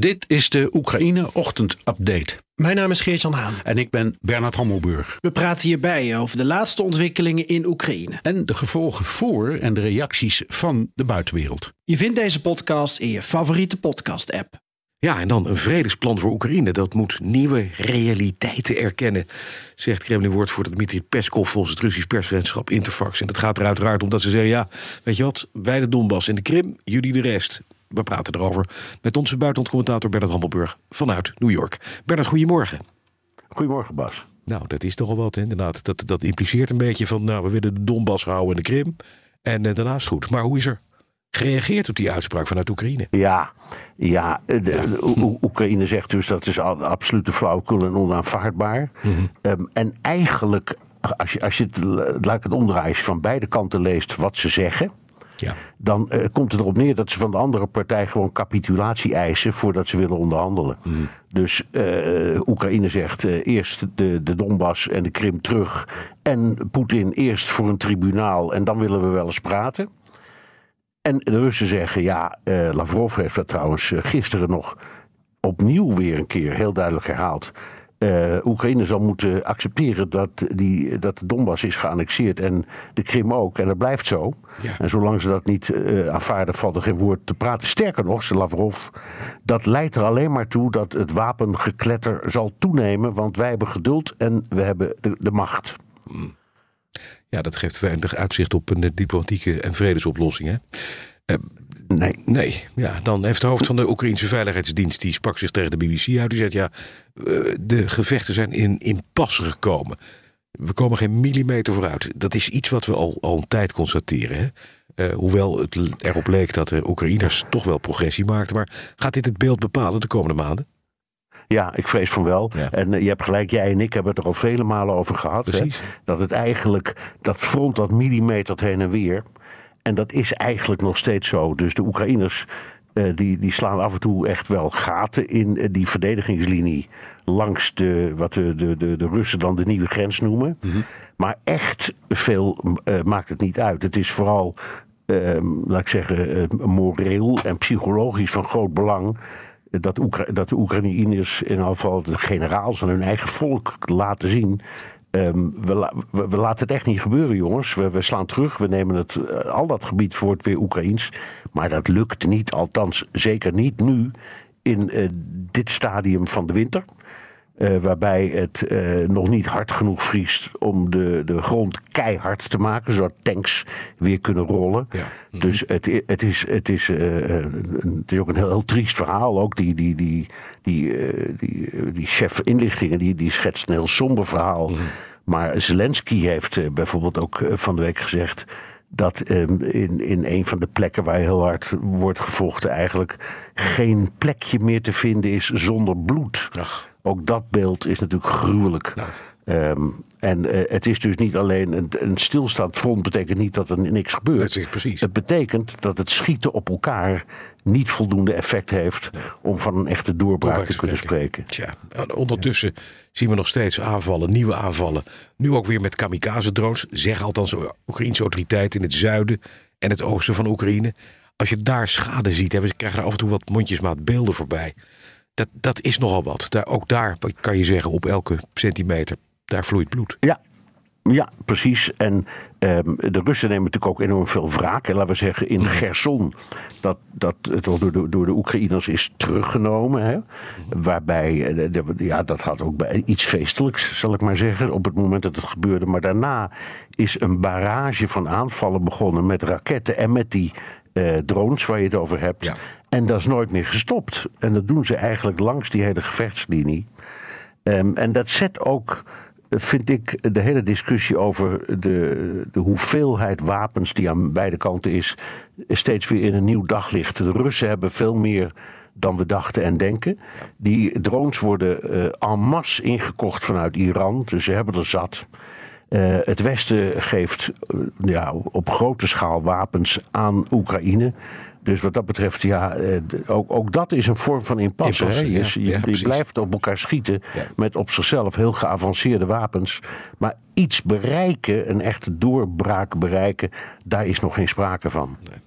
Dit is de Oekraïne Ochtend Update. Mijn naam is Geert-Jan Haan. En ik ben Bernard Hammelburg. We praten hierbij over de laatste ontwikkelingen in Oekraïne. En de gevolgen voor en de reacties van de buitenwereld. Je vindt deze podcast in je favoriete podcast-app. Ja, en dan een vredesplan voor Oekraïne. Dat moet nieuwe realiteiten erkennen, zegt Kremlin-woordvoerder Dmitri Peskov volgens het Russisch persagentschap Interfax. En dat gaat er uiteraard om dat ze zeggen: ja, weet je wat, wij de Donbass en de Krim, jullie de rest. We praten erover met onze buitenlandcommentator Bernard Hammelburg vanuit New York. Bernard, goedemorgen. Goedemorgen, Bas. Nou, dat is toch al wat, inderdaad. Dat, dat impliceert een beetje van, nou, we willen de Donbass houden en de Krim. En uh, daarnaast goed. Maar hoe is er gereageerd op die uitspraak vanuit Oekraïne? Ja, ja, de, de, Oekraïne zegt dus dat is absolute flauwekul en onaanvaardbaar. -hmm. um, en eigenlijk, als je, als je het, laat ik het omdraaien, als je van beide kanten leest wat ze zeggen... Ja. Dan uh, komt het erop neer dat ze van de andere partij gewoon capitulatie eisen voordat ze willen onderhandelen. Mm. Dus uh, Oekraïne zegt uh, eerst de, de Donbass en de Krim terug. En Poetin eerst voor een tribunaal en dan willen we wel eens praten. En de Russen zeggen ja, Lavrov heeft dat trouwens gisteren nog opnieuw weer een keer heel duidelijk herhaald. Uh, Oekraïne zal moeten accepteren dat, die, dat de Donbass is geannexeerd en de Krim ook. En dat blijft zo. Ja. En zolang ze dat niet uh, aanvaarden, valt er geen woord te praten. Sterker nog, zei Lavrov, dat leidt er alleen maar toe dat het wapengekletter zal toenemen. Want wij hebben geduld en we hebben de, de macht. Ja, dat geeft weinig uitzicht op een diplomatieke en vredesoplossing. Hè? Uh, Nee. Nee, ja, dan heeft de hoofd van de Oekraïnse Veiligheidsdienst... die sprak zich tegen de BBC uit. Die zegt, ja, de gevechten zijn in impasse gekomen. We komen geen millimeter vooruit. Dat is iets wat we al, al een tijd constateren. Hè? Uh, hoewel het erop leek dat de Oekraïners toch wel progressie maakten. Maar gaat dit het beeld bepalen de komende maanden? Ja, ik vrees van wel. Ja. En uh, je hebt gelijk, jij en ik hebben het er al vele malen over gehad. Hè? Dat het eigenlijk, dat front dat millimeter heen en weer... En dat is eigenlijk nog steeds zo. Dus de Oekraïners uh, die, die slaan af en toe echt wel gaten in uh, die verdedigingslinie. Langs de, wat de, de, de, de Russen dan de nieuwe grens noemen. Mm -hmm. Maar echt veel uh, maakt het niet uit. Het is vooral, laat ik zeggen, moreel en psychologisch van groot belang. Dat, Oekra dat de Oekraïners, in geval de generaals aan hun eigen volk laten zien Um, we, la we, we, laten het echt niet gebeuren, jongens. We, slaan terug. We nemen het, uh, al dat gebied wordt weer Oekraïens. Maar dat lukt niet, althans zeker niet nu in uh, dit stadium van de winter. Uh, waarbij het nog niet hard genoeg vriest om de, de grond keihard te maken, zodat tanks weer kunnen rollen. Ja. Mm -hmm. Dus het, het, is, het, is, het is ook een heel, heel triest verhaal. Ook die, die, die, die, die, die chef inlichtingen die, die schetst een heel somber verhaal. Mm -hmm. Maar Zelensky heeft bijvoorbeeld ook van de week gezegd dat um, in, in een van de plekken waar heel hard wordt gevochten eigenlijk geen plekje meer te vinden is zonder bloed. Ach. Ook dat beeld is natuurlijk gruwelijk. Um, en uh, het is dus niet alleen een, een stilstaand front, betekent niet dat er niks gebeurt. Dat is precies. Het betekent dat het schieten op elkaar niet voldoende effect heeft om van een echte doorbraak, doorbraak te, kunnen spreken. Tja, ondertussen ja. zien we nog steeds aanvallen, nieuwe aanvallen. Nu ook weer met kamikaze-drones, zeggen althans Oekraïnse autoriteiten in het zuiden en het oosten van Oekraïne. Als je daar schade ziet, we krijgen er af en toe wat mondjesmaat beelden voorbij. Dat, dat is nogal wat. Daar, ook daar kan je zeggen, op elke centimeter daar vloeit bloed. Ja, ja, precies. En um, de Russen nemen natuurlijk ook enorm veel wraak. En laten we zeggen, in Gerson, dat, dat het door de, door de Oekraïners is teruggenomen. Hè? Waarbij, de, ja, dat had ook bij iets feestelijks, zal ik maar zeggen, op het moment dat het gebeurde. Maar daarna is een barrage van aanvallen begonnen met raketten en met die uh, drones waar je het over hebt. Ja. En dat is nooit meer gestopt. En dat doen ze eigenlijk langs die hele gevechtslinie. Um, en dat zet ook vind ik de hele discussie over de, de hoeveelheid wapens die aan beide kanten is, steeds weer in een nieuw daglicht. De Russen hebben veel meer dan we dachten en denken. Die drones worden uh, en masse ingekocht vanuit Iran, dus ze hebben er zat. Het Westen geeft ja, op grote schaal wapens aan Oekraïne. Dus wat dat betreft, ja, ook, ook dat is een vorm van impasse. hè? Je, je, blijft op elkaar schieten met op zichzelf heel geavanceerde wapens. Maar iets bereiken, een echte doorbraak bereiken, daar is nog geen sprake van. Nee.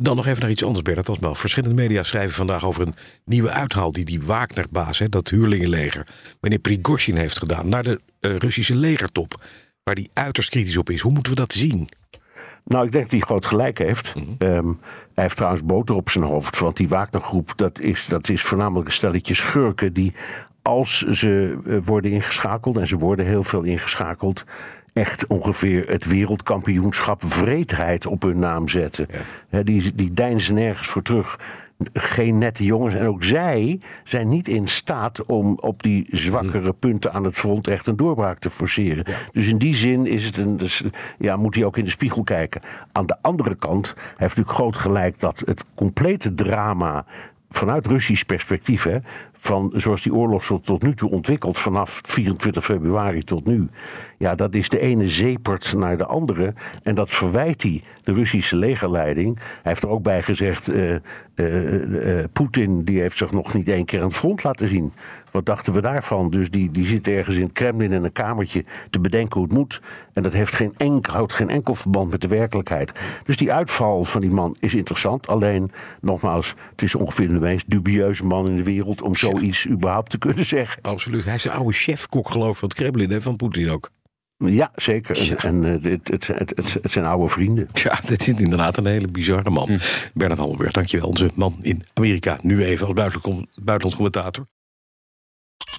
Dan nog even naar iets anders, Bernard Asbel. Verschillende media schrijven vandaag over een nieuwe uithaal die die Wagner-baas, dat huurlingenleger, meneer Prigozhin heeft gedaan naar de uh, Russische legertop, waar die uiterst kritisch op is. Hoe moeten we dat zien? Nou, ik denk dat hij groot gelijk heeft. Mhm. Ehm, hij heeft trouwens boter op zijn hoofd, want die Wagner-groep, dat is, dat is voornamelijk een stelletje schurken die als ze eh, worden ingeschakeld, en ze worden heel veel ingeschakeld, echt ongeveer het wereldkampioenschap vreedheid op hun naam zetten. die, die deinzen nergens voor terug. Geen nette jongens. En ook zij zijn niet in staat om op die zwakkere punten aan het front echt een doorbraak te forceren. Dus in die zin is het een, dus, ja, moet hij ook in de spiegel kijken. Aan de andere kant heeft natuurlijk groot gelijk dat het complete drama vanuit Russisch perspectief, hè, van zoals die oorlog zo tot nu toe ontwikkelt, vanaf 24 februari tot nu. Ja, dat is de ene zeepert naar de andere. En dat verwijt hij de Russische legerleiding. Hij heeft er ook bij gezegd: uh, Poetin die heeft zich nog niet één keer aan het front laten zien. Wat dachten we daarvan? Dus die, die zit ergens in het Kremlin in een kamertje te bedenken hoe het moet. En dat heeft geen enkel, houdt geen enkel verband met de werkelijkheid. Dus die uitval van die man is interessant. Alleen, nogmaals, het is ongeveer de meest dubieuze man in de wereld om zoiets überhaupt te kunnen zeggen. Absoluut. Hij is de oude chefkok, geloof ik, van het Kremlin, hè, van Poetin ook. Ja, zeker. En uh, het, het, het, het, zijn oude vrienden. Ja, dit is inderdaad een hele bizarre man. Hm. Bernard Hammelburg, dankjewel. Onze man in Amerika. Nu even als buitenland commentator.